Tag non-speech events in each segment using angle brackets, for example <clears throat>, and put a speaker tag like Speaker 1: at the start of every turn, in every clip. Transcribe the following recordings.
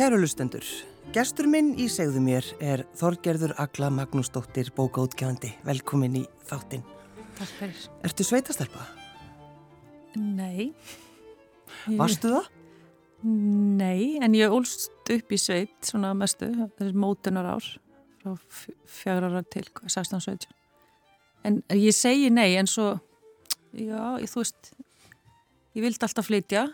Speaker 1: Kæru lustendur, gestur minn í segðu mér er Þorgerður Agla Magnúsdóttir bókaútgjöfandi. Velkomin í þáttinn.
Speaker 2: Takk fyrir.
Speaker 1: Ertu sveitastelpa?
Speaker 2: Nei.
Speaker 1: Varstu það?
Speaker 2: Nei, en ég ólst upp í sveit, svona mestu, þessi mótunar ár, frá fjagra ára til 16-17. En ég segi nei, en svo, já, ég, þú veist, ég vildi alltaf flytja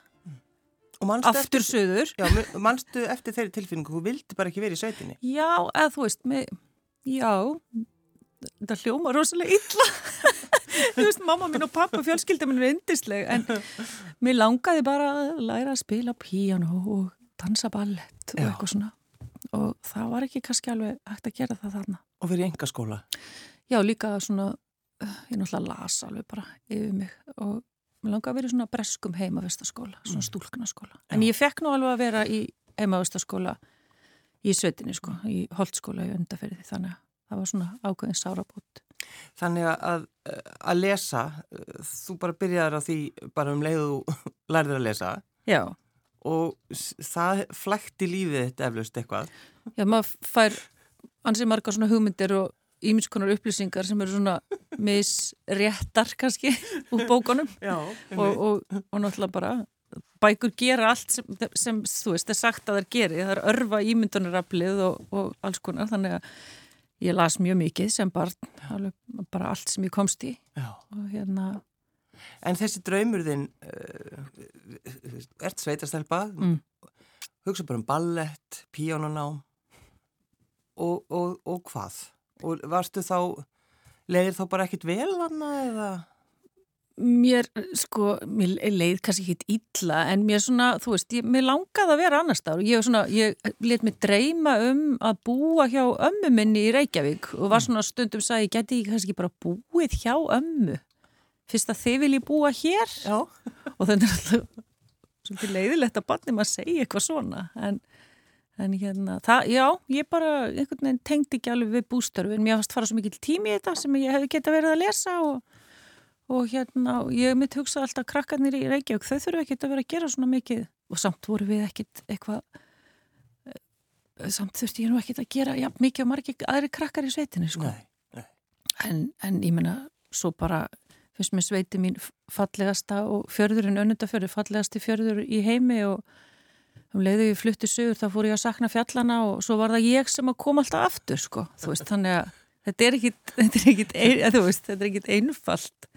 Speaker 2: aftur eftir, söður
Speaker 1: Já, mannstu eftir þeirri tilfinningu? Þú vildi bara ekki verið í sveitinni.
Speaker 2: Já, eða þú veist með, já. Þetta hljóma rosalega illa. <laughs> Þú veist, mamma mín og pappa fjölskylda mín er indisleg en mér langaði bara að læra að spila piano og dansa ballett og já. eitthvað svona. Og það var ekki kannski alveg hægt að gera það þarna.
Speaker 1: Og verið í enga skóla?
Speaker 2: Já, líka svona ég náttúrulega las alveg bara yfir mig og Mér langar að vera í svona breskum heimavistaskóla, svona mm. stúlknaskóla. En ég fekk nú alveg að vera í heimavistaskóla í svetinni, sko, í holdskóla í undaferði, þannig að það var svona ákveðin sárabót.
Speaker 1: Þannig að að lesa, þú bara byrjaður á því bara um leiðu <laughs> lærður að lesa.
Speaker 2: Já.
Speaker 1: Og það flækti lífið þetta eflaust eitthvað.
Speaker 2: Já, maður fær ansið marga svona hugmyndir og ímynskonar upplýsingar sem eru svona misréttar kannski úr bókunum
Speaker 1: Já,
Speaker 2: og, og, og náttúrulega bara bækur gera allt sem, sem þú veist, er sagt að það geri, það er örfa ímyndunaraflið og, og alls konar þannig að ég las mjög mikið sem barn, bara allt sem ég komst í
Speaker 1: Já.
Speaker 2: og hérna
Speaker 1: En þessi draumur þinn uh, ert sveitastelpa
Speaker 2: mm.
Speaker 1: hugsa bara um ballett, píjónunám og, og hvað? Og varstu þá, leiðir þá bara ekkit vel hana eða?
Speaker 2: Mér, sko, mér leið kannski ekkit illa en mér svona, þú veist, ég, mér langaði að vera annars og ég, svona, ég let mér dreyma um að búa hjá ömmu minni í Reykjavík og var mm. svona stundum að ég geti kannski bara búið hjá ömmu fyrst að þið vilji búa hér
Speaker 1: Já.
Speaker 2: og þannig að það er leiðilegt að barnið maður segja eitthvað svona en En hérna, það, já, ég bara einhvern veginn tengdi ekki alveg við bústörfin. Mér fannst fara svo mikil tími í þetta sem ég hefði geta verið að lesa og, og hérna, ég mitt hugsa alltaf krakkarnir í Reykjavík, þau þurfu ekki að vera að gera svona mikið og samt voru við ekkit eitthvað, eh, samt þurfti ég nú ekkit að gera, já, mikið og margir aðri krakkar í sveitinu, sko.
Speaker 1: Nei, nei.
Speaker 2: En, en ég menna, svo bara fyrst með sveiti mín fallegasta og fjörðurinn önnundafjörður, fallegasti fjörður í heimi og um leiðu ég flutti sögur þá fór ég að sakna fjallana og svo var það ég sem að koma alltaf aftur sko, þú veist, þannig að þetta er ekkit, <laughs> þetta er ekkit, þú er einfalt.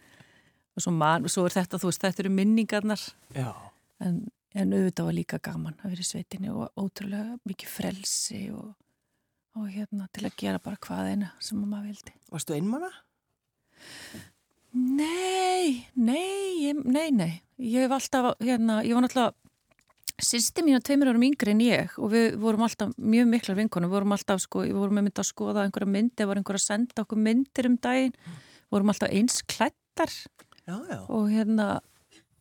Speaker 2: Og svo, man, svo er þetta, þú veist, þetta eru minningarnar. En, en auðvitað var líka gaman að vera í sveitinni og ótrúlega mikið frelsi og, og hérna til að gera bara hvað eina sem maður vildi.
Speaker 1: Varstu einmanna?
Speaker 2: Nei, nei, nei, nei, ég hef alltaf, hérna, ég var náttúrulega Sýsti mín á tveimur árum yngri en ég og við vorum alltaf mjög miklar vinkonum, við vorum alltaf sko, við vorum með mynd að skoða einhverja myndi, það var einhverja að senda okkur myndir um daginn, við vorum alltaf eins klættar
Speaker 1: já, já.
Speaker 2: og hérna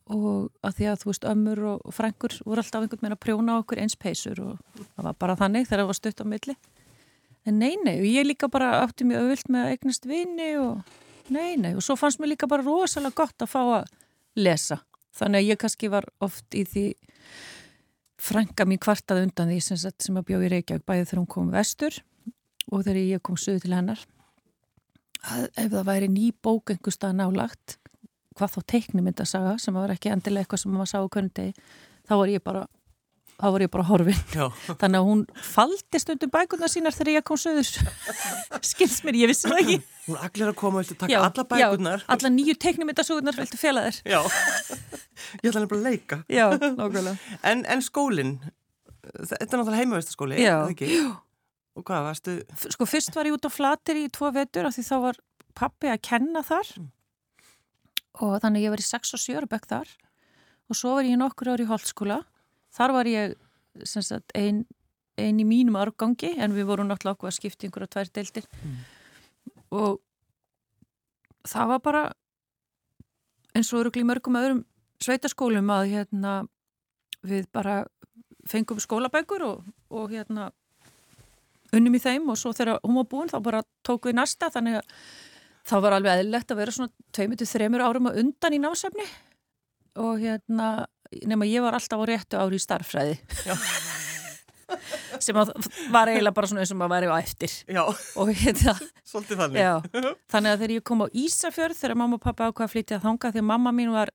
Speaker 2: og að því að þú veist ömmur og frængur voru alltaf einhvern veginn að prjóna okkur eins peysur og það var bara þannig þegar það var stutt á milli. En nei, nei, og ég líka bara átti mjög öðvilt með að eignast vini og nei, nei, og svo fannst mér líka bara rosalega gott að fá að lesa. Þannig að ég kannski var oft í því frænga mín kvartað undan því sem, sem að bjóði Reykjavík bæðið þegar hún kom vestur og þegar ég kom söðu til hennar. Að ef það væri ný bók einhver stað nálagt hvað þá teiknumyndasaga sem var ekki endilega eitthvað sem maður sá hvernig degi þá var ég bara þá var ég bara horfin þannig að hún faldi stundum bækurna sínar þegar ég kom söður <laughs> skils mér, ég vissi það ekki
Speaker 1: hún allir að koma, viltu taka já, alla bækurnar
Speaker 2: já, alla nýju teiknumyndasugunar, viltu fjela þér
Speaker 1: já Ég ætla nefnilega að leika.
Speaker 2: Já, nákvæmlega.
Speaker 1: En, en skólinn, þetta er náttúrulega
Speaker 2: ekki? Já.
Speaker 1: Og hvað, varstu?
Speaker 2: Sko fyrst var ég út á flatir í tvo vetur af því þá var pappi að kenna þar mm. og þannig ég var í 6 og 7 bekk þar og svo var ég nokkur ári í holdskóla. Þar var ég einn ein í mínum árgangi en við vorum náttúrulega okkur að skipta einhverja tvær deildir mm. og það var bara eins og eru mörgum öðrum sveitaskólum að hérna, við bara fengum skólabækur og, og hérna, unnum í þeim og svo þegar hún var búin þá bara tóku við næsta þannig að þá var alveg eðlilegt að vera svona 2-3 árum að undan í námsefni og hérna nema ég var alltaf á réttu ári í starffræði <laughs> sem var eiginlega bara svona eins og maður væri á eftir.
Speaker 1: Já,
Speaker 2: og hérna,
Speaker 1: svolítið þannig.
Speaker 2: já, þannig að þegar ég kom á Ísafjörð þegar mamma og pappa ákvaða að flytja þanga því að mamma mín var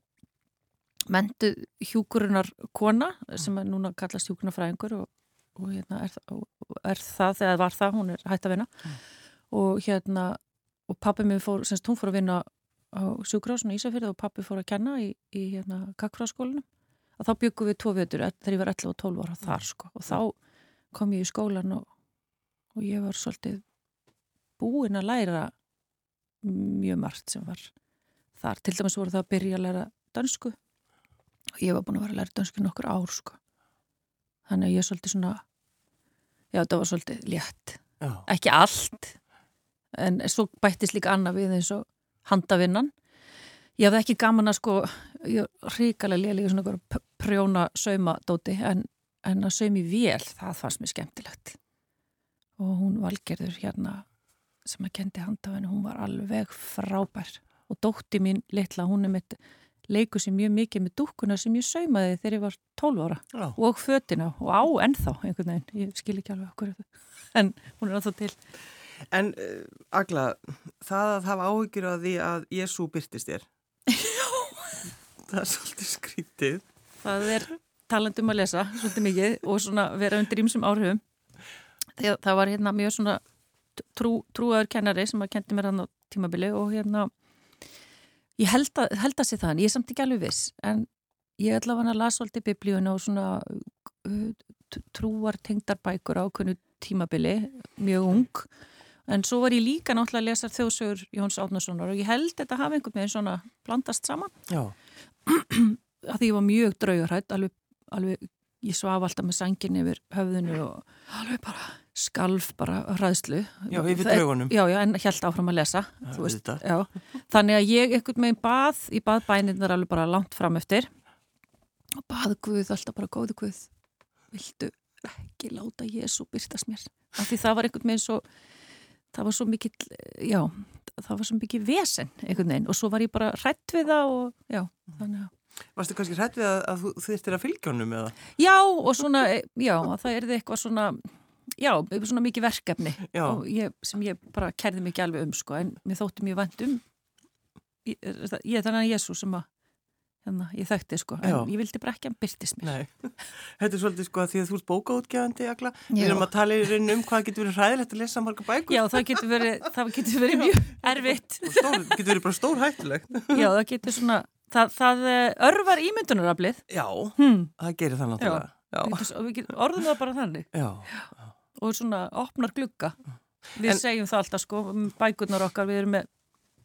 Speaker 2: mentuð hjúkurunar kona sem er núna kallast hjúkurunarfræðingur og, og hérna er, er það þegar var það, hún er hægt að vinna.
Speaker 1: Mm.
Speaker 2: og hérna og pappi mér fór, semst hún fór að vinna á sjúkrásinu í Ísafjörð og pappi fór að kenna í, í hérna kakfráskólanum og þá byggum við tvo vetur þegar ég var 11 og 12 ára þar sko og þá kom ég í skólan og, og ég var svolítið búin að læra mjög margt sem var þar. Til dæmis voru það að byrja að læra dönsku og ég var búin að vera að læra dönsku í nokkur ár sko. Þannig að ég svolítið svona, já það var svolítið létt.
Speaker 1: Já,
Speaker 2: Ekki allt, en svo bættist líka annað við eins og handavinnan. Ég hafði ekki gaman að sko, ég er ríkalega lélega svona einhver p- prjóna saumadóti en, en að saumi vél, það fannst mér skemmtilegt. Og hún valgerður hérna sem að kendi handavinnu, hún var alveg frábær. Og dótti mín litla, hún er mitt leikur sér mjög mikið með dúkkuna sem ég saumaði þegar ég var 12 ára
Speaker 1: já.
Speaker 2: og fötina og á ennþá einhvern veginn, ég skil ekki alveg okkur en hún er ennþá til
Speaker 1: En uh, Agla, það að hafa áhyggjur af því að Jésu byrtist þér. Það er svolítið skrítið.
Speaker 2: það er talandum að lesa svolítið mikið og svona vera undir ímsum áhrifum. Þegar það var hérna mjög svona trú, trúaður kennari sem að kendi mér hann á tímabili og hérna ég held að, held að sé það en ég er samt ekki alveg viss en ég ætla að lasa svolítið biblíuna og svona uh, trúar tengdarbækur á kunnu tímabili, mjög ung. En svo var ég líka náttúrulega að lesa þjóðsögur Jóns Átnarssonar og ég held þetta hafi einhvern veginn svona blandast saman.
Speaker 1: Já, <clears throat>
Speaker 2: að því ég var mjög draugarætt alveg, alveg, ég svaf alltaf með sangin yfir höfðinu og alveg bara. skalf bara hræðslu.
Speaker 1: Já, yfir draugunum.
Speaker 2: Já, já, en held áfram að lesa
Speaker 1: Já,
Speaker 2: veist. Þannig að ég einhvern veginn bað í baðbæninnar alveg bara langt fram eftir. Og bað Guð alltaf bara góði Guð viltu ekki láta Jésu byrtast mér? Af því það var einhvern veginn svo það var svo mikill, já það var svo mikill vesen einhvern veginn og svo var ég bara hrætt við það og já, þannig að
Speaker 1: Varstu kannski hrætt við að, að þú þurftir að fylgja honum eða?
Speaker 2: Já, og svona, já, að það er eitthvað svona, já, svona mikið verkefni ég, sem ég bara kærði mikið alveg um, sko, en mér þótti mjög vænt um, ég, ég þannig að Jésu sem að, hérna, ég þekkti, sko, en
Speaker 1: Já.
Speaker 2: ég vildi bara ekki að byrtist mér.
Speaker 1: Nei. <laughs> Þetta er svolítið sko að því að þú ert bókaútgefandi, Agla. Við
Speaker 2: Já.
Speaker 1: erum að tala í raun um hvað getur verið hræðilegt að lesa marga bækur.
Speaker 2: Já, það getur verið, það getur verið mjög erfitt.
Speaker 1: Stór, getur verið bara stór hættulegt. <laughs>
Speaker 2: Já, það getur svona, það, það eh, örvar ímyndunaraflið.
Speaker 1: Já,
Speaker 2: Hmm.
Speaker 1: það gerir það náttúrulega. Já.
Speaker 2: Orðum það bara þannig
Speaker 1: Já.
Speaker 2: og svona opnar glugga. Við
Speaker 1: En-
Speaker 2: segjum það alltaf sko, um bækurnar okkar, við erum með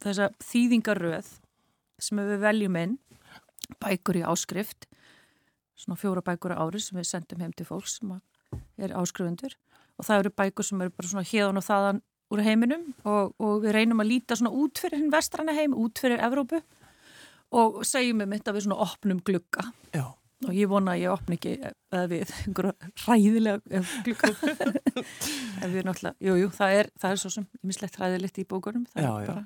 Speaker 2: þessa þýðingaröð sem við veljum inn, bækur í áskrift, svona fjóra bækur á ári sem við sendum heim til fólks sem er áskrifundur og það eru bækur sem eru bara svona hérðan og þaðan úr heiminum og, og við reynum að líta svona út fyrir hinn vestrana heim, út fyrir Evrópu og segjum um þetta við svona opnum glugga.
Speaker 1: Já.
Speaker 2: og ég vona að ég opni ekki eða við einhverja ræðilega glugga. <laughs> En við náttúrulega, jú, jú, það er, það er svo sem mislegt ræðilegt í bókunum. Það
Speaker 1: Já,
Speaker 2: er
Speaker 1: já.
Speaker 2: bara,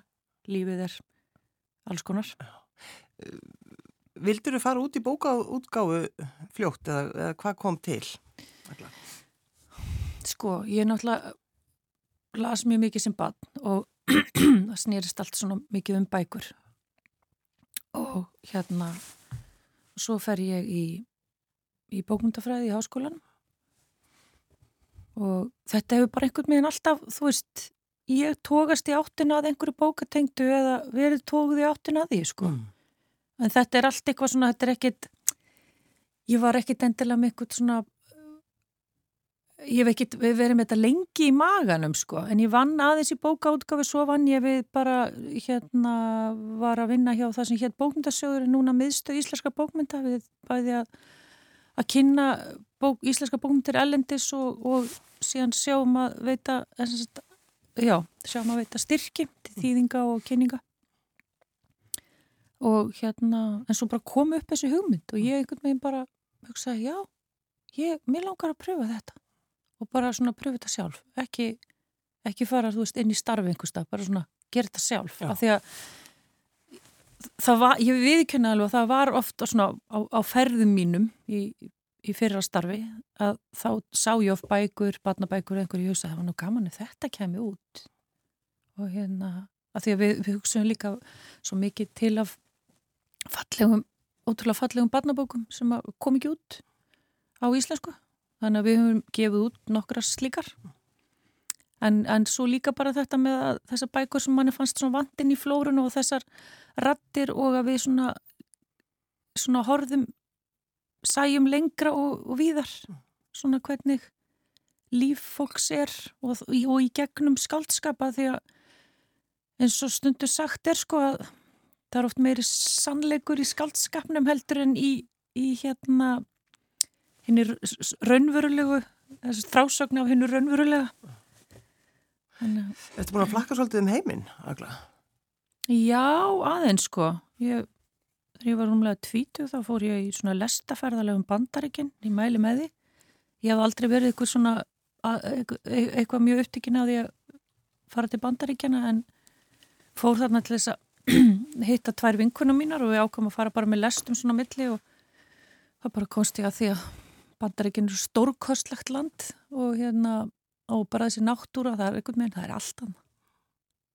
Speaker 2: lífið er alls konar
Speaker 1: Vildur þú fara út í bókaútgáfu fljótt eða, eða hvað kom til? Agla?
Speaker 2: sko, ég náttúrulega las mjög mikið sem bann og <clears throat> það snýrist allt svona mikið um bækur og hérna svo fer ég í í bókmyndafræði í háskólanum og þetta hefur bara einhvern veginn alltaf, þú veist ég tókast í áttina að einhverju bókatengdu eða verið tókuð í áttina að því sko
Speaker 1: Mm.
Speaker 2: En þetta er allt eitthvað svona, þetta er ekkit ég var ekkit endilega með eitthvað svona ég hef ekkit verið með þetta lengi í maganum sko, en ég vann aðeins í bókaútgafi svo vann ég við bara hérna var að vinna hjá það sem hétt bókmyndasjóður en núna miðstöð íslenska bókmynda við bæði að að kynna bók, íslenska bókmyndir ellendis og, og síðan sjáum að veita já, sjáum að veita styrki til þýðinga og kynninga og hérna en svo bara kom upp þessi hugmynd og ég einhvern veginn bara hugsaði, já ég, mér langar að pröfa þetta. Og bara svona pröfa þetta sjálf ekki, ekki fara, þú veist, inn í starfi einhverstað, bara svona gera þetta sjálf.
Speaker 1: Já.
Speaker 2: af því að það var, ég viðkynna alveg að það var ofta svona á, á ferðum mínum í, í fyrra starfi að þá sá ég of bækur, barnabækur einhverju hugsa, það var nú gaman að þetta kemi út. Og hérna að því að við, við hugsaum líka svo mikið til af fallegum, ótrúlega fallegum barnabókum sem kom ekki út á íslensku. Þannig að við höfum gefið út nokkra slíkar. En, en svo líka bara þetta með þessar bækur sem manni fannst svona vandin í flórun og þessar rattir og að við svona svona horfum sæjum lengra og, og víðar. Svona hvernig líf fólks er og, og í gegnum skaldskapa því að eins og stundu sagt er sko að það er oft meiri sannleikur í skaldskapnum heldur en í, í hérna hinn er raunverulegu þessi þrásögn af hinn er raunverulega
Speaker 1: Þetta er búin að flakka svolítið um heiminn Agla?
Speaker 2: Já, aðeins sko. Ég, þegar ég var umlega tvítu þá fór ég í svona lestaferðalegum bandaríkinn í mæli með því. Ég hef aldrei verið eitthvað svona eitthvað mjög upptikinn á því að fara til bandaríkjana en fór þarna til þess að <clears throat> hitta tvær vinkunum mínar og við ákvæmum að fara bara með lestum svona milli og það bara komst ég að því að bandaríkinn er stórkostlegt land og hérna og bara þessi náttúra, það er einhvern veginn, það er alltaf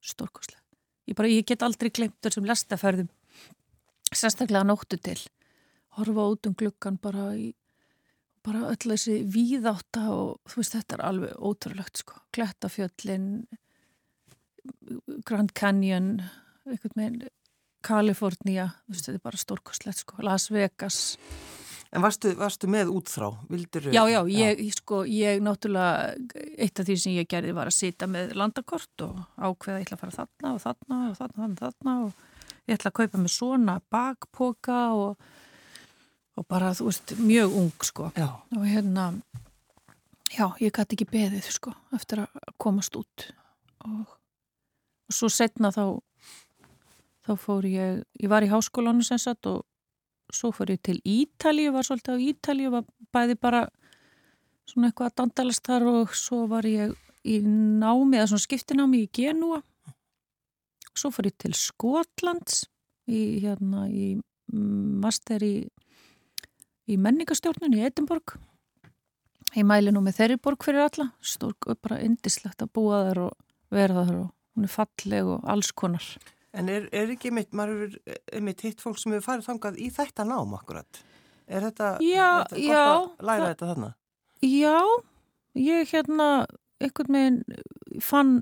Speaker 2: stórkostlegt. Ég, bara, ég get aldrei glemt þessum lestaferðum sérstaklega nóttu til. Horfa út um gluggan bara í bara öll þessi víðáta og þú veist þetta er alveg ótrúlegt sko, Klettafjöllin Grand Canyon einhvern veginn Kalifornia, þetta er bara stórkostlegt sko, Las Vegas
Speaker 1: En varstu, varstu með útþrá? Vildur,
Speaker 2: já, já, ég, já. Sko, ég náttúrulega, eitt af því sem ég gerði var að sita með landakort og ákveða ég ætla að fara þarna og þarna og þarna og þarna og ég ætla að kaupa með svona bakpoka og, og bara, þú veist, mjög ung, sko.
Speaker 1: Já.
Speaker 2: Og hérna, já, ég gæti ekki beðið, sko, eftir að komast út og, og svo setna þá, þá fór ég, ég var í háskólanum sem sagt og svo fór ég til Ítalíu, var svolítið á Ítalíu, var bæði bara svona eitthvað að dandalast þar og svo var ég í námi, eða svona skiptinámi í Genúa. Svo fór ég til Skotlands í, hérna, í master í, í menningastjórnun í Edinborg. Ég mæli nú með þeirri borg fyrir alla, stór bara indislegt að búa þar og verða þar og hún er falleg og alls konar.
Speaker 1: En er, er ekki mitt, maður er mitt hitt fólk sem hefur farið þangað í þetta nám akkurat? Er þetta,
Speaker 2: já,
Speaker 1: er þetta
Speaker 2: já,
Speaker 1: gott að læra þetta þarna?
Speaker 2: Já, ég hérna einhvern veginn fann,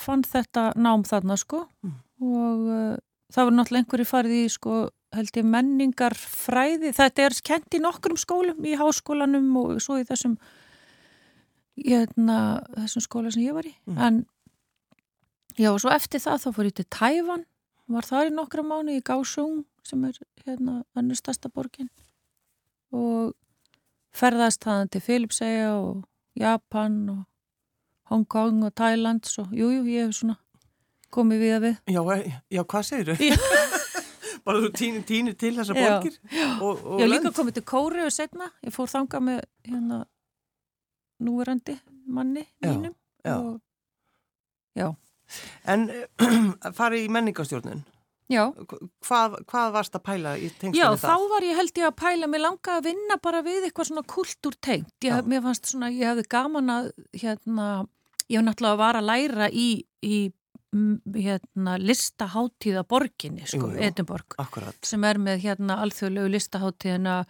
Speaker 2: fann þetta nám þarna sko mm. og uh, það var náttúrulega einhverju farið í sko held ég menningar fræði, þetta er kent í nokkrum skólum í háskólanum og svo í þessum hérna, þessum skóla sem ég var í mm. en Já, og svo eftir það þá fór ég til Tæfan, var þar í nokkra mánu í Gásung sem er hérna önnur stærsta borgin og ferðast þaðan til Filipsæja og Japan og Hong Kong og Thailand og jújú, jú, ég hef svona komið við að við.
Speaker 1: Já, já hvað segir þau? <laughs> Bara þú týnir, týnir til þessa borgir?
Speaker 2: Já, og, og hef líka komið til Kóri og setna, ég fór þanga með hérna núverandi manni mínum
Speaker 1: já, já.
Speaker 2: og já
Speaker 1: En <clears throat> farið í menningastjórnun?
Speaker 2: Já.
Speaker 1: Hvað, hvað varst að pæla í tengstunni
Speaker 2: það?
Speaker 1: Já,
Speaker 2: þá var ég held ég að pæla, mér langaði að vinna bara við eitthvað svona kultúrtengt. Ég, mér fannst svona, ég hefði gaman að, hérna, ég hef náttúrulega var að læra í, í hérna, listaháttíða borginni, sko, Edinborg.
Speaker 1: Akkurat.
Speaker 2: Sem er með, hérna, alþjóðlegu listaháttíðina,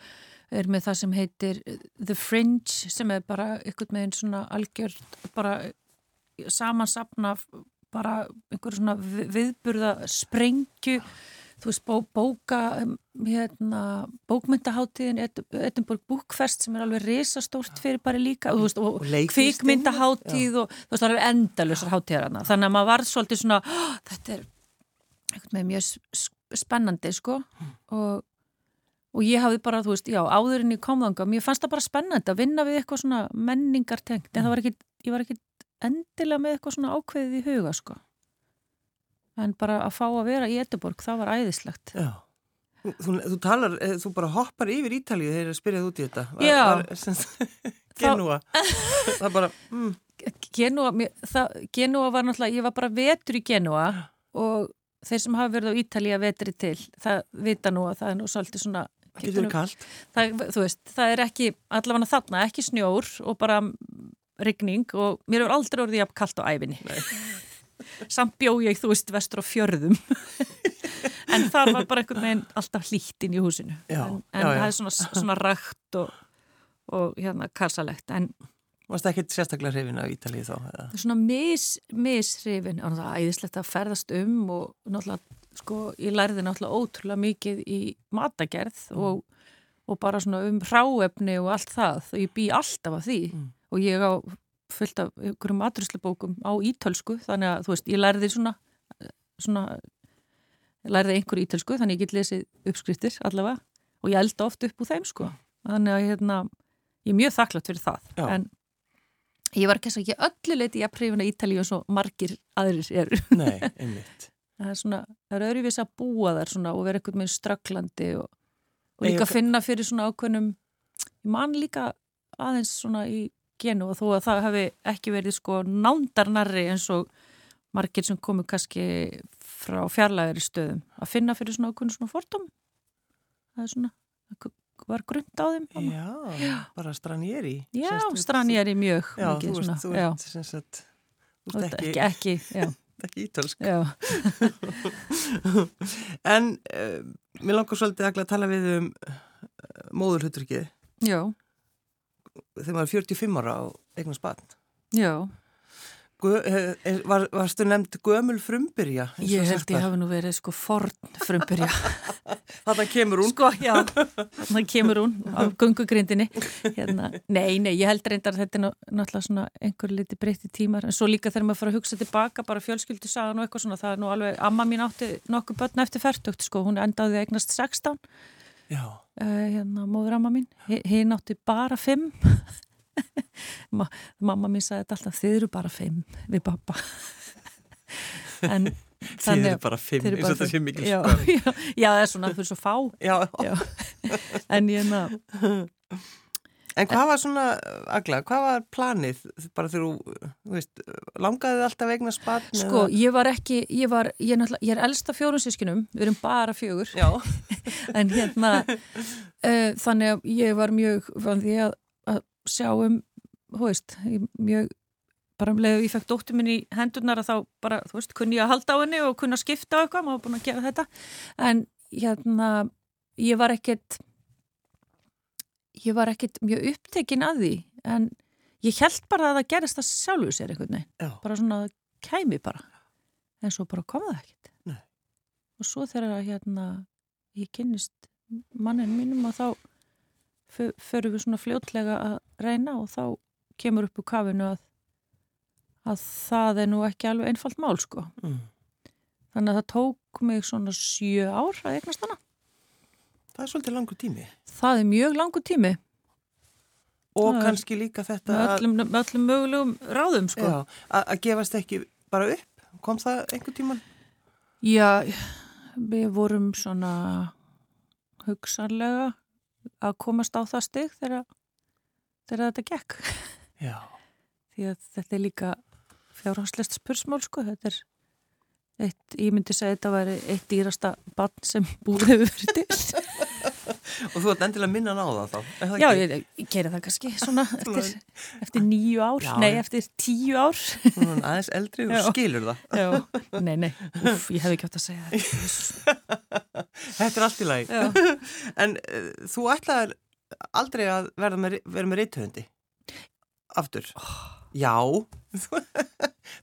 Speaker 2: er með það sem heitir The Fringe, sem er bara eitthvað með einn svona algjörð, bara samansapna bara einhverju svona viðburða sprengju þú veist bó, bóka hérna, bókmyndaháttíðin Edinburgh Bookfest sem er alveg risastórt fyrir bara líka og, veist, og, og kvikmyndaháttíð og þú veist það er endalusar háttíðar þannig að maður var svolítið svona þetta er eitthvað með mjög spennandi sko. Og, og ég hafði bara þú veist já áðurinn í komðanga mér fannst það bara spennandi að vinna við eitthvað svona menningartengt en það var ekki, ég var ekki endilega með eitthvað svona ákveðið í huga sko. En bara að fá að vera í Ediborg það var æðislegt.
Speaker 1: Já, þú, þú talar, eh, þú bara hoppar yfir Ítalið þegar það spyrjaði út í þetta.
Speaker 2: Var, Já. var, <laughs>
Speaker 1: Genúa. <laughs> Það bara mm.
Speaker 2: Genúa, það, Genúa var náttúrulega ég var bara vetur í Genúa og þeir sem hafa verið á Ítalið að vetri til það vita nú að það er nú svolítið svona
Speaker 1: Getur verið kallt.
Speaker 2: Það, þú veist, það er ekki, allavega þarna, ekki snjór og bara rigning og mér hefur aldrei orðið jafn kallt á æfinni. <laughs> Samt bjó ég, þú veist, vestur á fjörðum. <laughs> en þar var bara einhvern veginn alltaf hlýtt inn í húsinu.
Speaker 1: Já,
Speaker 2: en
Speaker 1: já,
Speaker 2: en
Speaker 1: já.
Speaker 2: það er svona, <laughs> svona rægt og, og hérna kalsalegt. En
Speaker 1: Varst ekkert sérstaklega hrifin af Ítalið þá? Eða?
Speaker 2: svona mis, mishrifin og það er æðislegt að ferðast um og náttúrulega, sko, ég lærði náttúrulega ótrúlega mikið í matagerð og, og bara svona um hráefni og allt það og ég bý alltaf af því
Speaker 1: Mm.
Speaker 2: Og ég á fullt af ykkurum maturslubókum á ítölsku þannig að þú veist, ég lærði svona svona lærði einhverju ítölsku þannig ég get lesið uppskriftir allavega og ég elda oft upp úr þeim sko þannig að hérna, ég er mjög þakklátt fyrir það
Speaker 1: Já.
Speaker 2: en ég var kannski ekki öllu leiti í að prifuna Ítalíu eins og margir aðrir eru <laughs>
Speaker 1: Nei, einmitt.
Speaker 2: það er svona, það er öðruvís að búa þar svona og vera einhvern veginn strögglandi og, og
Speaker 1: Nei,
Speaker 2: líka
Speaker 1: ég-
Speaker 2: finna fyrir svona ákveðnum ég man líka aðeins svona í genu og þó að það hafi ekki verið sko nándarnarri eins og margir sem komu kannski frá fjarlægari stöðum að finna fyrir svona ákveðnum svona fordóm það er svona var grund á þeim þarna.
Speaker 1: Já, bara stranjeri.
Speaker 2: já, er í mjög
Speaker 1: Já,
Speaker 2: mikið
Speaker 1: þú
Speaker 2: svona,
Speaker 1: ert, þú
Speaker 2: já,
Speaker 1: ert, sem sagt, þú ert ekki,
Speaker 2: ekki, ekki já, <laughs>
Speaker 1: ekki ítölsk.
Speaker 2: já, <laughs>
Speaker 1: En uh, mér langar svolítið að tala við um uh, móðurhutrykið
Speaker 2: já,
Speaker 1: þegar maður er 45 ára á eignast barn.
Speaker 2: já
Speaker 1: Gö, uh, var, varstu nefnd gömul frumbyrja?
Speaker 2: Ég held ég hafi nú verið sko forn frumbyrja. <laughs>
Speaker 1: Þarna kemur hún.
Speaker 2: Sko, já, þannig kemur hún á gungugrindinni. Hérna. Nei, nei, ég held reyndar að þetta er ná- náttúrulega svona einhver liti breytti tímar. En svo líka þegar maður fara að hugsa tilbaka, bara fjölskyldu sagan og eitthvað svona, það er nú alveg, amma mín átti nokkuð börn eftir færtugt, sko, hún endaði að eignast 16,
Speaker 1: Já,
Speaker 2: uh, hérna, móður amma mín. Hi- Hinn átti bara 5. <laughs> Ma mamma mín sagði þetta alltaf, þið eru bara 5 við pappa. <laughs> en
Speaker 1: þið eru bara fimm,
Speaker 2: eru
Speaker 1: eins og þetta sé mikil
Speaker 2: já,
Speaker 1: skömm. <laughs>
Speaker 2: já, það er svona, það er svo fá
Speaker 1: Já,
Speaker 2: já. en ég ná
Speaker 1: en hvað var svona, Agla, hvað var planið bara þegar þú, þú veist, langaði þið alltaf eignast barn?
Speaker 2: sko,
Speaker 1: eða-
Speaker 2: ég var ekki ég, var, ég, er náttúrulega- ég er elsta fjórun sískinum við erum bara fjögur.
Speaker 1: Já, <laughs>
Speaker 2: en hérna uh, þannig að ég var mjög því að, að sjá um þú veist, ég mjög bara um leið og ég fekk dóttur minn í hendurnar að þá bara, þú veist, kunni ég að halda á henni og kunna skipta á eitthvað, maður var búin að gera þetta. En hérna ég var ekkert ég var ekkert mjög upptekin að því en ég held bara að það gerist það sjálfu sér einhvern veginn. Bara svona að kæmi bara. En svo bara kom það ekkert.
Speaker 1: Nei.
Speaker 2: og svo þegar hérna ég kynnist mannin mínum og þá fö- förum við svona fljótlega að reyna og þá kemur upp úr kafinu að að það er nú ekki alveg einfalt mál sko.
Speaker 1: Mm.
Speaker 2: þannig að það tók mig svona sjö ár að eignast hana
Speaker 1: það er svolítið langur tími.
Speaker 2: það er mjög langur tími
Speaker 1: Og
Speaker 2: Það
Speaker 1: kannski líka þetta
Speaker 2: með
Speaker 1: að,
Speaker 2: öllum, með öllum mögulegum ráðum sko
Speaker 1: já, að, að gefast ekki bara upp. Kom það einhver tíman?
Speaker 2: Já, við vorum svona hugsanlega að komast á það stig þegar, þegar þetta gekk.
Speaker 1: Já.
Speaker 2: Því að þetta er líka fjárhanslegt spursmál, sko. Þetta er eitt, ég myndi segja að þetta væri eitt dýrasta bann sem búið hefur fyrir til. <laughs>
Speaker 1: Og þú ert endilega minna á það þá? er það
Speaker 2: Já,
Speaker 1: ekki?
Speaker 2: ég, ég gera það kannski svona <laughs> eftir, eftir nýju ár,
Speaker 1: Já,
Speaker 2: nei, eftir tíu ár.
Speaker 1: Er aðeins eldri og <laughs>
Speaker 2: Já.
Speaker 1: skilur það.
Speaker 2: Já, nei, nei, Úf, ég hef ekki átt að segja þetta. <laughs>
Speaker 1: Þetta er allt í lagi.
Speaker 2: Já.
Speaker 1: En uh, þú ætlaðir aldrei að verða með, með reythöfundi? Aftur? Já.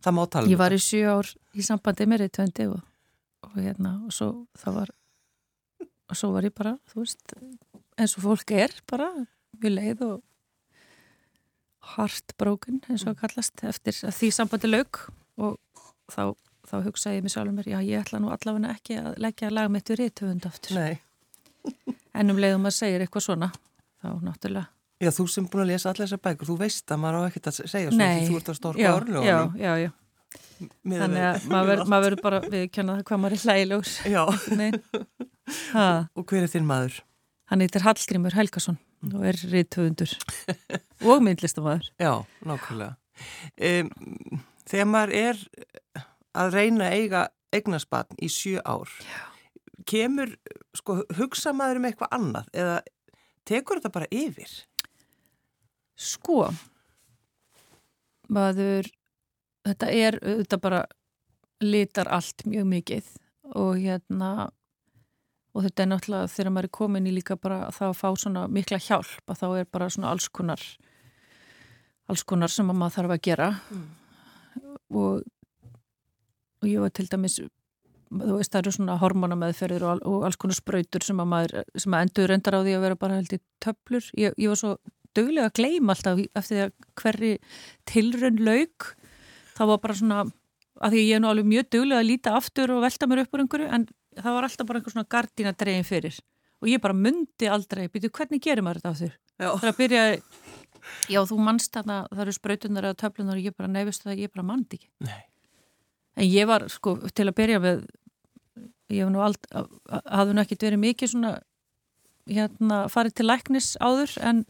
Speaker 1: það má tala um
Speaker 2: Ég var í sjö ár í sambandi með reytöndi og, og hérna og svo það var og svo var ég bara, þú veist eins og fólk er bara við leið og heartbroken eins og að kallast eftir að því sambandi lauk og þá, þá hugsaði ég mig sjálfur mér, já ég ætla nú allavega ekki að leggja lag mitt við reytöfund aftur
Speaker 1: Nei.
Speaker 2: en um leiðum að segja eitthvað svona þá náttúrulega
Speaker 1: Já, þú sem búin að lesa allar þessar bækur, þú veist að maður á ekkert að segja svo
Speaker 2: Nei.
Speaker 1: því þú ert að storka
Speaker 2: já,
Speaker 1: orðljóðanum.
Speaker 2: já, já, já. þannig að maður verður- bara við kjanna það hvað maður er hlægilegur
Speaker 1: Já,
Speaker 2: Nei. Ha,
Speaker 1: og hver er þinn maður?
Speaker 2: hann heitir Hallgrímur Helgason og er rithöfundur og myndlistamæður. <laughs>
Speaker 1: Já, nákvæmlega. Um, þegar maður er að reyna að eiga eignaspann í sjö ár, kemur, sko, hugsa maður um eitthvað annað eða tekur þetta bara yfir?
Speaker 2: Sko, maður, þetta er, þetta bara litar allt mjög mikið og hérna, og þetta er náttúrulega þegar maður er komin í líka bara þá að fá svona mikla hjálp að þá er bara svona alls konar, alls konar sem maður þarf að gera mm. og, og ég var til dæmis þú veist það eru svona hormonameðferðir og, og alls konar spröytur sem að, maður, sem að endur endar á því að vera bara held í töflur ég, ég var svo dögulega að gleima alltaf eftir því að hverri tilrönn laug það var bara svona að því ég er nú alveg mjög dögulega að líta aftur og velta mér upp úr einhverju en það var alltaf bara einhver svona gardína dregin fyrir. Og ég bara myndi aldrei býtu hvernig gerir maður þetta á þér? Það er að byrja já þú mannst þarna það eru spröytunar eða töflunar og ég bara nefist það ég bara mandi ekki. Nei. en ég var sko til að byrja með ég hef nú aldrei, hafði nú ekkert verið mikið svona hérna farið til læknis áður en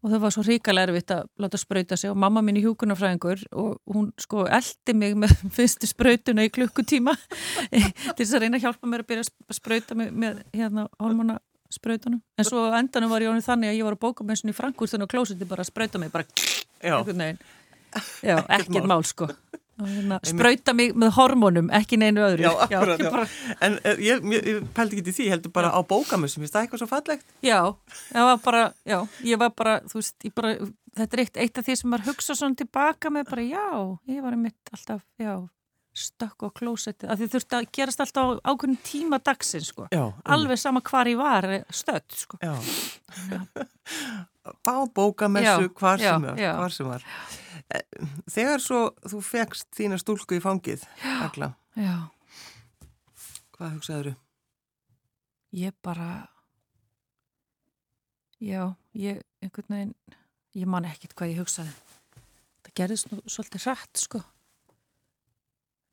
Speaker 2: og það var svo ríkala erfitt að láta spröyta sig. Og mamma mín í hjúkunarfræðingur og hún sko eldi mig með <laughs> fyrstu spröytuna í klukkutíma <laughs> til þess að reyna að hjálpa mér að byrja að spröyta mig með hérna hormonaspröytunum en svo endanum var ég ánið þannig að ég var að bóka með svona í Frankúrstun og klósiti bara að spröyta mig bara ekkert neginn Já, ekkert mál sko spröyta mig með hormónum, ekki neinu öðru.
Speaker 1: Já, akkurat, já, bara... En uh, ég, ég, ég pældi ekki til því, ég heldur bara á bókamössum Ég stað eitthvað svo fallegt.
Speaker 2: Já, ég var bara, já, ég var bara, þú veist bara, Þetta er eitt, eitt af því sem maður hugsa svona tilbaka með bara, já, ég var mitt alltaf, já, stökk og klósetti að þið þurfti að gerast alltaf á ákveðin tíma dagsin, sko. Já, Alveg sama hvar ég var, stödd, sko. Já. <laughs>
Speaker 1: Á bókamessu, hvar sem var Hvar sem var Þegar svo þú fegst þína stúlku í fangið, Agla, hvað hugsaður þú?
Speaker 2: Ég bara, já, ég, einhvern veginn, ég man ekkit hvað ég hugsaði. Það gerðist nú svolítið rætt, sko.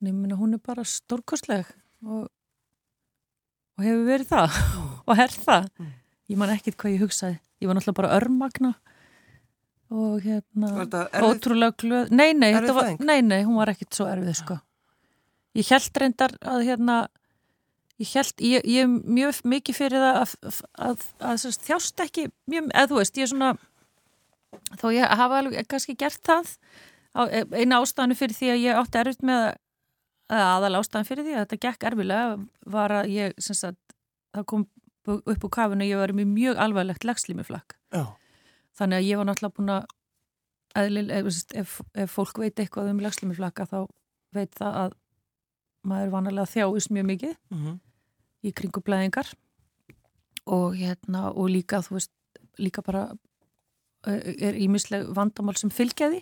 Speaker 2: Nýmina, hún er bara stórkostleg og, og hefur verið það <laughs> og herð það. Mm. Ég man ekkit hvað ég hugsaði. Ég var náttúrulega bara örmagna og hérna ótrúlega glöð nei nei, var, nei, nei, hún var ekkit svo erfið sko. ég held reyndar að hérna ég held, ég, ég er mjög mikið fyrir það að, að, að, að þjást ekki mjög, eða þú veist, ég er svona þó ég hafa alveg kannski gert það e, eina ástæðanu fyrir því að ég átti erfitt með aðal ástæðan fyrir því að þetta gekk erfilega var að ég, sem sagt það kom upp úr kafinu og ég var með mjög alvarlegt legslímiflakk já Þannig að ég var náttúrulega búin að, ef, ef, ef fólk veit eitthvað um lagslumiflaka þá veit það að maður vanalega þjáist mjög mikið mm -hmm. í kringu blæðingar og, hérna, og líka, þú veist, líka bara er ímisleg vandamál sem fylgjaði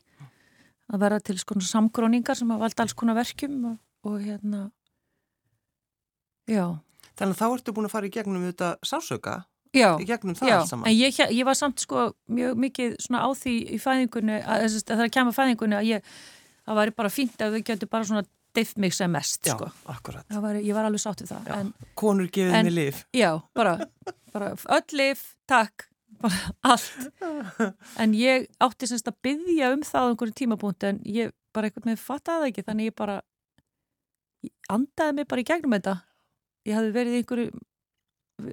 Speaker 2: að vera til svona samgróningar sem hafa valda alls konar verkjum og, og hérna, já.
Speaker 1: Þannig að þá ertu búin að fara í gegnum þetta sásöka
Speaker 2: já,
Speaker 1: í gegnum það
Speaker 2: alls saman. En ég, ég var samt sko mjög mikið svona á því í fæðingunni, að, að það er að kemja fæðingunni að ég, það væri bara fínt að þau getur bara svona diff mig sem mest
Speaker 1: já,
Speaker 2: sko.
Speaker 1: akkurat.
Speaker 2: Var, ég var alveg sátt við það. En,
Speaker 1: Konur gefið mig lif.
Speaker 2: Já, bara, bara öll lif, takk, bara allt. <laughs> En ég átti semst að byggja um það á einhverju tímapunkti en ég bara eitthvað með fattaði ekki þannig ég bara ég andaði mig bara í gegnum þetta. Ég hafði verið í einhverju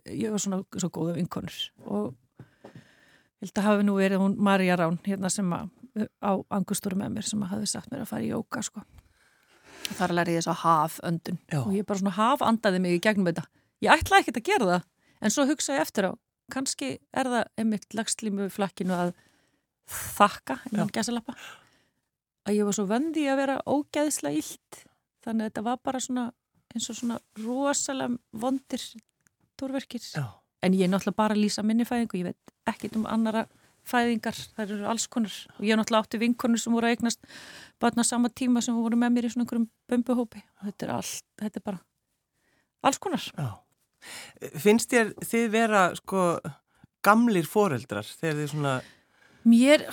Speaker 2: ég var svona svo góða vinkonur og held að hafi nú verið hún Marja Rán hérna sem að, á angustúru með mér sem að hafi sagt mér að fara í jóka sko. Og þar lærði ég þess að haf öndun Já. og ég bara svona haf andaði mig í gegnum þetta. Ég ætlaði ekkert að gera það en svo hugsa ég eftir á kannski er það einmitt lagslímu flakkinu að þakka innan gæsalappa. Að ég var svo vöndi að vera ógæðislega illt þannig að þetta var bara svona eins og svona rosalega vondir stórverkir en ég er náttúrulega bara að lýsa minni fæðingu ég veit ekkit um annara fæðingar það eru alls konar. Og ég er náttúrulega átti vinkonur sem voru að eignast bara á sama tíma sem voru með mér í svona einhverjum bömbuhópi og þetta er allt, þetta er bara alls konar. Já.
Speaker 1: Finnst þér þið vera sko gamlir foreldrar þegar þið svona
Speaker 2: Mér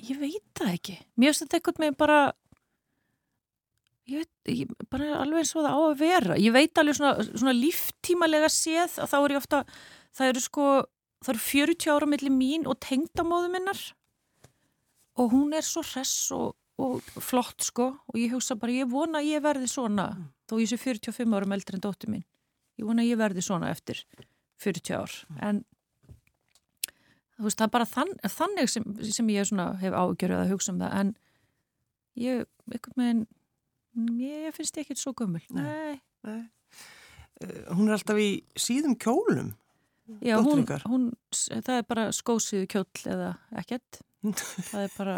Speaker 2: ég veit það ekki. Mér finnst þetta eitthvað með bara ég veit, ég, bara alveg eins og það á að vera. Ég veit alveg svona, svona líftímalega séð að þá er ég ofta það eru sko, það eru 40 ára millir mín og tengdamóðu minnar. Og hún er svo hress og, og flott sko. Og ég hugsa bara ég vona ég verði svona
Speaker 1: Mm.
Speaker 2: þó ég sé 45 árum eldri en dóttir mín. Ég vona ég verði svona eftir 40 ár.
Speaker 1: Mm.
Speaker 2: en þú veist það er bara þann, þannig sem, sem ég svona hef ágjörðið að hugsa um það. En ég, einhvern veginn ég, finnst ég ekkert svo gummul
Speaker 1: Nei.
Speaker 2: nei.
Speaker 1: Eh, Hún er alltaf í síðum kjólum.
Speaker 2: Já, hún, hún, það er bara skósíðu kjóll eða ekkert. Það er bara,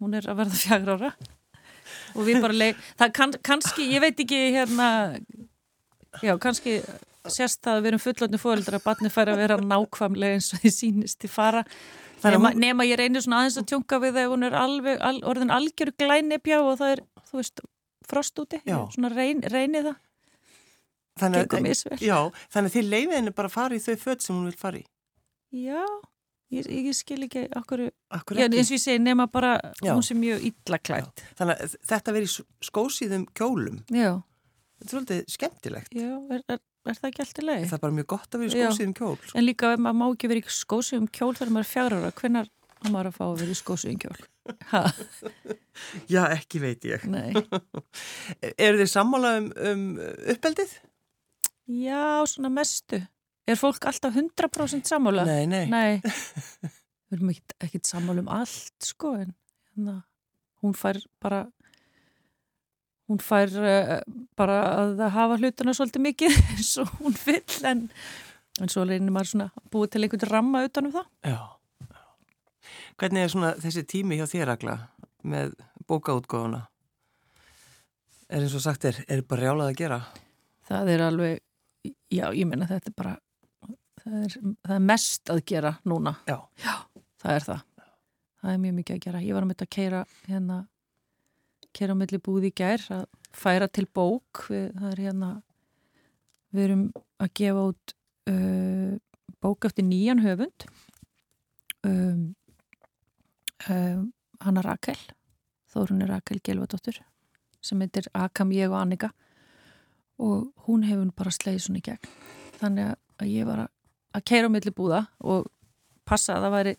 Speaker 2: hún er að verða fjagra ára og við bara leik, það kann, kannski, ég veit ekki hérna, já, kannski sérst það að við erum fullotni fóreldrar að batni fær að vera nákvæmlega eins og því sínist í fara. Nema, nema ég reynir svona aðeins að tjunga við þegar hún er alveg, al, orðin algjör glænipjá og það er, þú veist, frost úti, svona reyn, reyni það,
Speaker 1: Þannig
Speaker 2: misvel.
Speaker 1: Já, þannig að þið leifið henni bara að fara í þau föt sem hún vil fara í.
Speaker 2: Já, ég, ég skil ekki okkur
Speaker 1: Akkur
Speaker 2: Já, eins og ég segi, nema bara
Speaker 1: Já.
Speaker 2: hún sem mjög illa klætt.
Speaker 1: Þannig að þetta verið í skósíðum kjólum.
Speaker 2: Já,
Speaker 1: Þetta er svolítið skemmtilegt.
Speaker 2: já, er, er, er það ekki allt í lagi?
Speaker 1: Það er bara mjög gott að vera í skósíðum kjól.
Speaker 2: En líka ef maður má ekki vera í skósugum kjól maður er fjára ára, hvenær á maður að fá að vera í? Ha,
Speaker 1: Já, ekki veit ég.
Speaker 2: nei. <laughs>
Speaker 1: Eru þið sammála um, um uppeldið?
Speaker 2: Já, svona mestu. Er fólk alltaf 100% sammála?
Speaker 1: Nei, nei.
Speaker 2: Nei. Við erum ekkit, ekkit sammála um allt, sko, en hérna, hún fær bara hún fær uh, bara að hafa hlutuna svolítið mikið <laughs> eins og hún vill en, en svo reynir maður svona búið til einhvern ramma utanum það.
Speaker 1: Já. Já. Hvernig er svona þessi tími hjá þér, Agla, með bókaútgóðuna? Er eins og sagt er, er bara rjálað að gera?
Speaker 2: Það er alveg, já, ég menna þetta er bara, það er, það er mest að gera núna.
Speaker 1: Já.
Speaker 2: Það er það. Það er mjög mikið að gera. Ég var að mynda að keira hérna, keira á milli búði í gær að færa til bók. Við, það er hérna, við erum að gefa út uh, bók eftir nýjan höfund. Um, um, Hanna Rakel, Þórunni Rakel Gelvadóttur, sem heitir Akam ég og Annika og hún hefur bara slegið svona í gegn. Þannig að ég var að, keira á milli búða og passa að það væri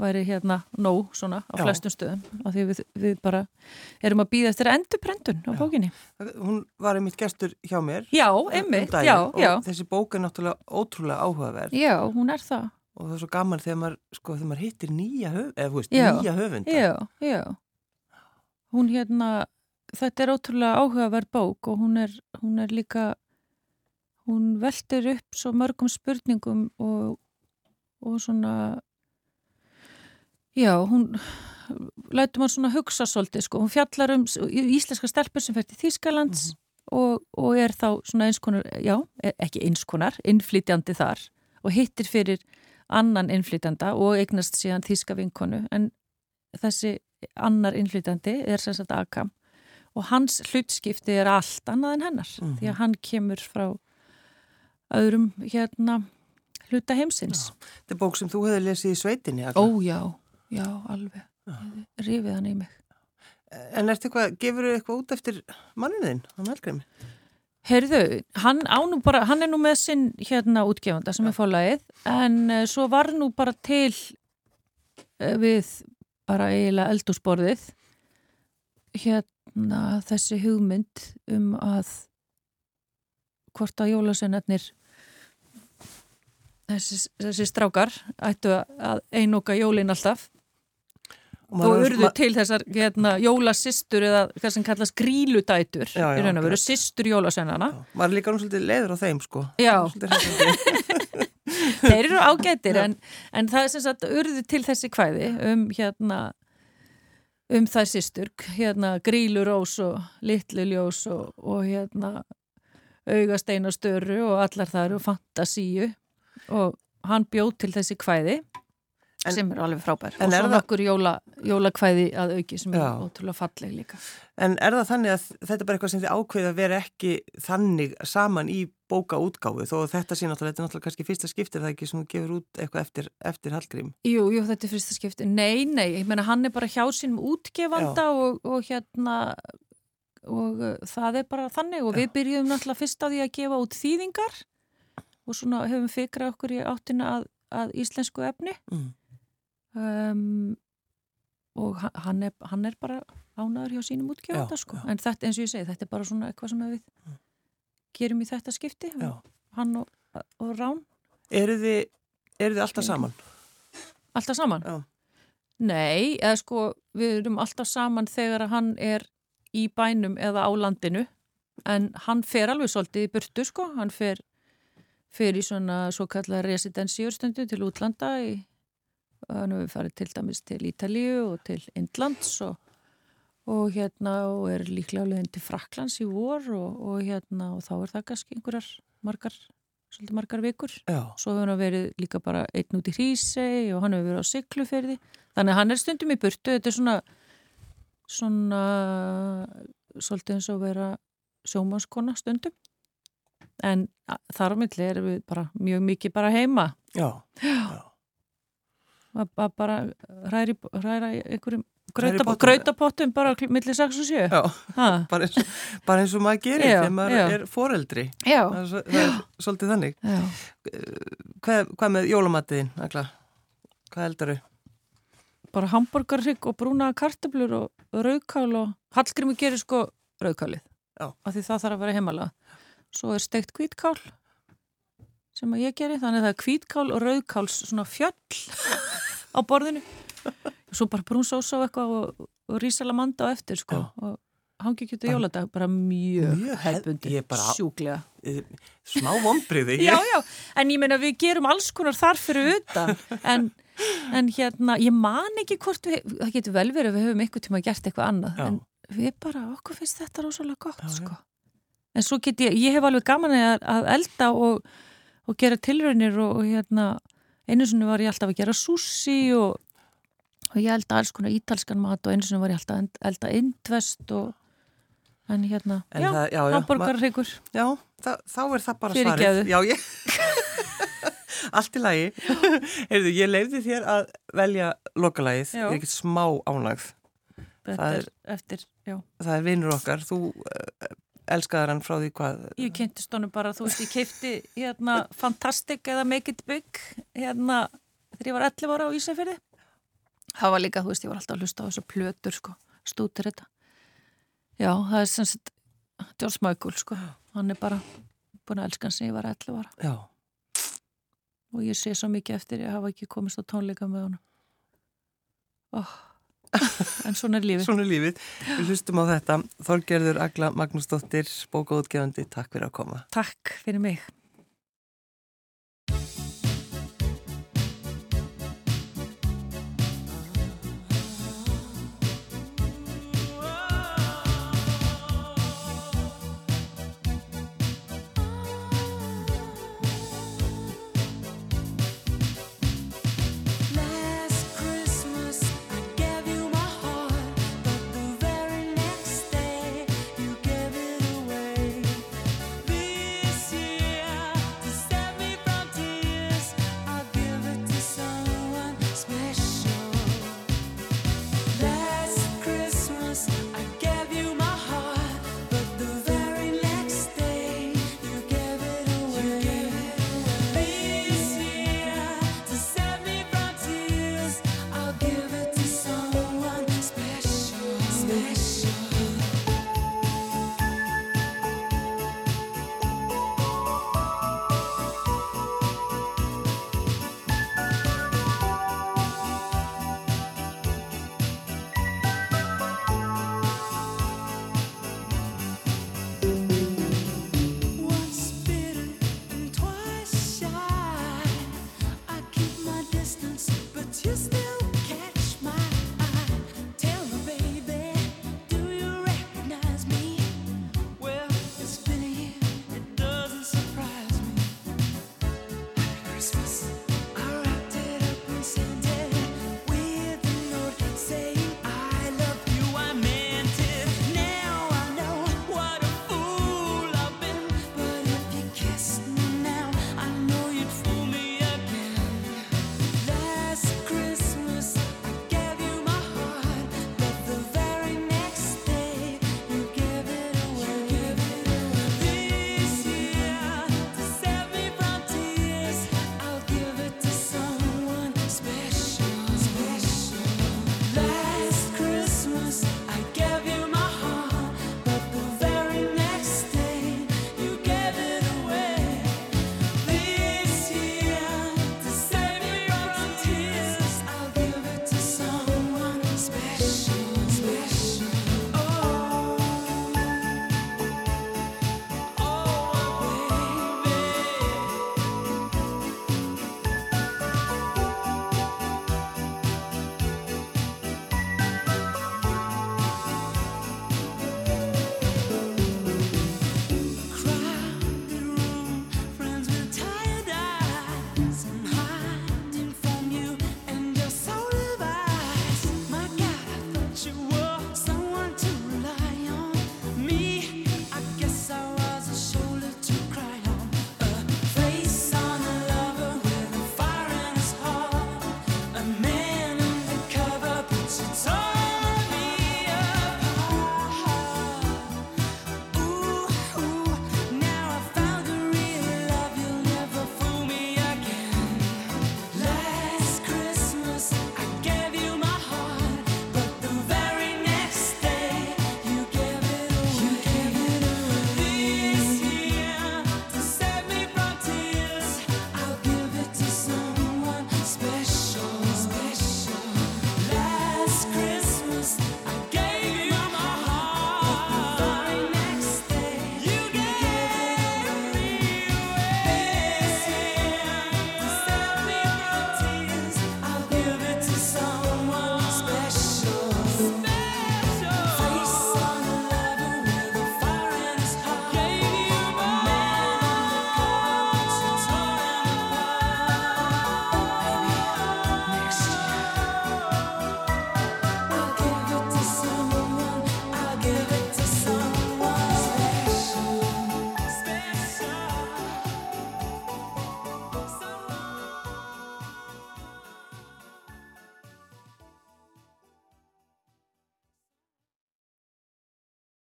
Speaker 2: væri hérna nóg svona á
Speaker 1: Já.
Speaker 2: flestum stöðum af því við, við bara erum að býða eftir endurprentun á
Speaker 1: Já.
Speaker 2: bókinni.
Speaker 1: Hún var einmitt gestur hjá mér.
Speaker 2: Já,
Speaker 1: um
Speaker 2: einmitt,
Speaker 1: daginn
Speaker 2: já, já.
Speaker 1: þessi bók er náttúrulega ótrúlega áhugaverð
Speaker 2: Já, hún er það.
Speaker 1: Og það er svo gaman þegar maður, sko, þegar maður hittir nýja, höf, eða, veist,
Speaker 2: Já.
Speaker 1: nýja höfunda.
Speaker 2: Já, já. Hún hérna, þetta er ótrúlega áhugaverð bók og hún er, hún er líka, hún veltir upp svo mörgum spurningum og, og svona, já, hún lætur maður svona hugsa svolítið, sko. Hún fjallar um íslenska stelpur sem fer til Þýskalands og, og er þá svona eins konar, já, e- ekki eins konar, innflytjandi þar og hittir fyrir annan innflytjanda og eignast síðan þýska vinkonu en þessi annar innflytjandi er sem sagt Akam og hans hlutskipti er allt annað en hennar
Speaker 1: Mhm.
Speaker 2: því að hann kemur frá öðrum hérna hluta heimsins.
Speaker 1: Þetta er bók sem þú hefði lesið í sveitinni, Agla.
Speaker 2: Ó já, já, alveg. Rífið hann í mig.
Speaker 1: En ertu eitthvað, gefur þau eitthvað út eftir manninu þinn, hann
Speaker 2: Heyrðu, hann, bara, hann er nú með sinn hérna útgefanda sem er fólagið en uh, svo var nú bara til uh, við bara eiginlega eldúsborðið hérna þessi hugmynd um að hvort að jólasennarnir þessi, þessi strákar ættu að einoka jólin alltaf og urðu
Speaker 1: ma-
Speaker 2: til þessar hérna, jólasistur eða hvað sem kallast gríludætur
Speaker 1: Já, já,
Speaker 2: í raun og veru, sistur jólasennana
Speaker 1: maður líka nú svolítið leiður á þeim, sko.
Speaker 2: Já. <laughs> Þeir eru ágættir en, en það er sem sagt urðu til þessi kvæði um hérna um þær sistur, hérna grílurós og litluljós og, og hérna augasteinastöru og allar þar og fantasíu. Og hann bjóð til þessi kvæði
Speaker 1: En-
Speaker 2: sem er alveg frábær.
Speaker 1: en
Speaker 2: og
Speaker 1: er
Speaker 2: svo nokkur jóla, jólakvæði að auki sem er
Speaker 1: Já.
Speaker 2: ótrúlega falleg líka.
Speaker 1: En er það þannig að þetta er bara eitthvað sem þið ákveði að vera ekki þannig saman í bókaútgáfu þó þetta sé náttúrulega, þetta er náttúrulega kannski fyrsta skiptir það ekki sem þú gefur út eitthvað eftir, eftir Hallgrím.
Speaker 2: Jú, jú, þetta er fyrsta skipti. Nei, nei, ég meina hann er bara hjá sínum útgefanda og, og hérna og uh, það er bara þannig. Og við byrjum náttúrulega fyrst á því að gefa út þýðingar og svona höfum um, og ha- hann er, hann er bara ánaður hjá sínum útgefanda sko. en þetta eins og ég segi, þetta er bara svona eitthvað sem við gerum í þetta skipti
Speaker 1: Já.
Speaker 2: hann og, og Rán
Speaker 1: Eru þið, eru þið alltaf saman?
Speaker 2: Alltaf saman?
Speaker 1: Já.
Speaker 2: Nei, eða sko við erum alltaf saman þegar að hann er í bænum eða á landinu en hann fer alveg svolítið í burtu sko, hann fer, fer í svona svo kallar residensíurstundu til útlanda í, hann hefur farið til dæmis til Ítalíu og til Indlands og, og hérna og er líklega alveg til Fraklands í vor og, og hérna og þá er það kannski einhverjar margar svolítið margar vikur.
Speaker 1: Já.
Speaker 2: Svo hefur hann verið líka bara einn út í Hrísei og hann hefur verið á Sigluferði. Þannig að hann er stundum í burtu. Þetta er svona, svona, svolítið eins og vera sjómanskona stundum. En þar á milli erum við bara mjög mikið bara heima.
Speaker 1: Já. Já.
Speaker 2: Að bara hræra, hræra einhverjum
Speaker 1: Hræra pottum.
Speaker 2: grautapottum bara millir 6 og 7.
Speaker 1: Já. <laughs> Bara eins, og- bara eins og maður gerir þegar maður
Speaker 2: já.
Speaker 1: er foreldri.
Speaker 2: Já.
Speaker 1: Það er, það er svolítið þannig.
Speaker 2: Já.
Speaker 1: Hvað, hvað með jólamatiðin? Hvað heldur þau?
Speaker 2: bara hambúrgarrygg og brúnaða kartöblur og raukál og Hallgrimur gerir sko raukálið af því það þarf að vera heimalega svo er steikt kvítkál sem ég geri, þannig að það er kvítkál og raukáls svona fjöll á borðinu svo bara brúnsósa og eitthvað og, og rísalamanda á eftir sko
Speaker 1: Já.
Speaker 2: og hangi kjötu jóladag bara mjög,
Speaker 1: Mjög hef-
Speaker 2: hefbundi, sjúklega
Speaker 1: Eh, Smá vombriði.
Speaker 2: Já, já, en ég meina við gerum alls konar þar fyrir utan en, en hérna, ég man ekki hvort við, það getur vel verið að við höfum eitthvað tíma gert eitthvað annað,
Speaker 1: Já.
Speaker 2: en við bara okkur finnst þetta rosalega gott,
Speaker 1: já.
Speaker 2: sko en svo get ég, ég hef alveg gaman að, að elda og, og gera tilraunir og, og hérna, einu sinni var ég alltaf að gera sushi og, og ég elda alls konar ítalskan mat og einu sinni var ég alltaf að elda indvest og en hérna,
Speaker 1: En
Speaker 2: já,
Speaker 1: það- já, já,
Speaker 2: hamburgarryggur
Speaker 1: Já, það, þá er það bara
Speaker 2: Fyrirgefðu.
Speaker 1: svarið. Já, ég... <laughs> Allt í lagi. <laughs> Heyrðu, ég leifði þér að velja lokalagið. Ég er ekkert smá ánægð.
Speaker 2: þetta
Speaker 1: Það er
Speaker 2: eftir, já
Speaker 1: Það er vinnur okkar. Þú uh, elskaðar hann frá því hvað...
Speaker 2: Ég kynntist honum bara, þú veist, ég keipti hérna Fantastic eða Make It Big hérna þegar ég var 11 ára á Ísafjörði. Það var líka, þú veist, ég var alltaf að hlusta á þessu plötur, sko, stútir þetta. Já, það er sem sagt George Michael, sko, hann er bara búin að elska hann sem ég var 11 ára
Speaker 1: Já.
Speaker 2: og ég sé svo mikið eftir ég hafa ekki komist á tónleika með honum. Oh. <laughs> En svona er lífið.
Speaker 1: Svona er lífið. Við hlustum á þetta. Þorgerður Agla Magnúsdóttir, bókaútgefandi. Takk fyrir að koma.
Speaker 2: Takk fyrir mig.